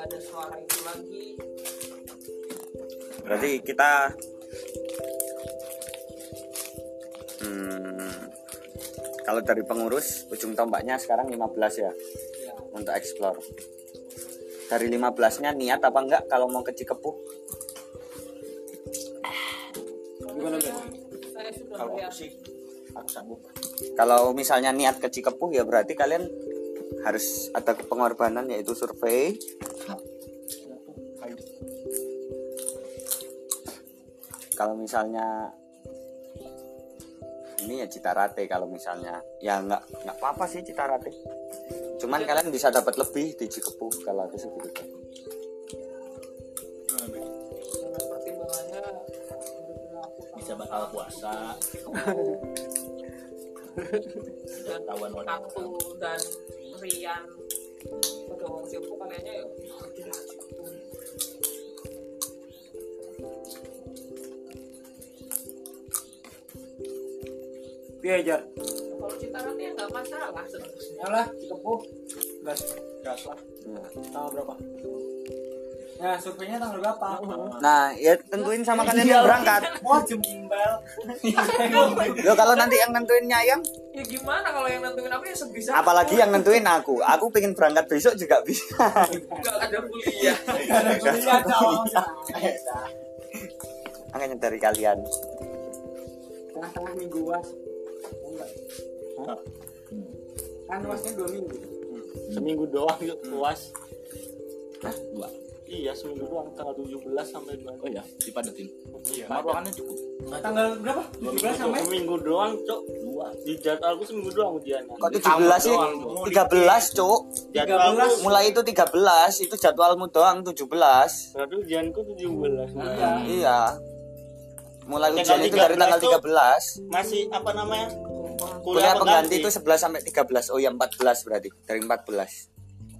pagi berarti kita hmm, kalau dari pengurus ujung tombaknya sekarang 15 ya ya untuk explore. Dari 15 nya niat apa enggak kalau mau ke Cikepuh Gimana, Ben? saya sudah Kalau melihat aku sih aku sanggup. kalau misalnya niat ke Cikepuh ya berarti kalian harus ada pengorbanan yaitu survei. Kalau misalnya ini ya Citarate kalau misalnya ya nggak nggak apa-apa sih Citarate cuman kalian bisa dapat lebih di Cikepuh kalau aku sih gitu. Nah, Bisa batal puasa. orang dan Rian pada wong Sipu kaliannya ya Piye jar? kalau Citarate ya nggak masalah sebenarnya Yalah, Cikepuh. Gas. gas lah. Tanggal berapa? Nah, surveinya tanggal berapa? nah ya tentuin sama kalian yang berangkat Wah, jembel. Yo kalau nanti yang nentuinnya yang ya gimana kalau yang nentuin aku ya sebisa apalagi yang nentuin aku aku pengen berangkat besok juga bisa nggak ada kuliah Ada kuliah dong. makanya dari kalian Tengah-tengah minggu was. Enggak. Hah? Kan wasnya dua minggu. seminggu doang yuk puas Hah? Dua. Iya seminggu doang tanggal 17 sampai 2 Oh ya, dipadatin. iya ruangannya cukup. Tanggal berapa? 17 sampai seminggu doang cok Dua. di jadwalku seminggu doang ujiannya kok 17 sih 13 cuk jadwalku 13. mulai itu 13 itu jadwalmu doang 17 berarti ujianku 17 Iya. iya mulai Tanggal ujian itu dari 13 tanggal tuh. 13 masih apa namanya kuliah pengganti itu 11 sampai 13 oh ya 14 berarti dari 14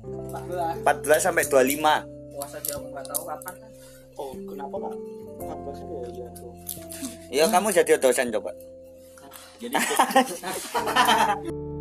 14. 14 sampai 25 puasa jam nggak tahu kapan. Kan oh kenapa pak? 14 ya ujianku ya kamu jadi dosen coba. Jadi